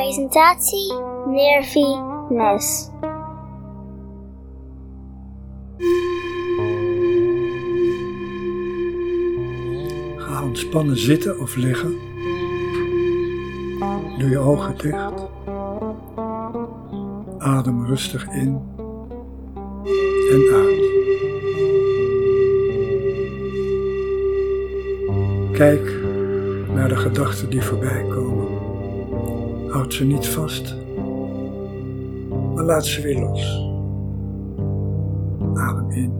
Presentatie Nervi. Ga ontspannen zitten of liggen. Doe je ogen dicht. Adem rustig in en uit. Kijk naar de gedachten die voorbij komen. Houd ze niet vast, maar laat ze weer los. Adem in,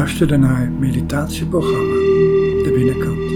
luisterde naar het meditatieprogramma De Binnenkant.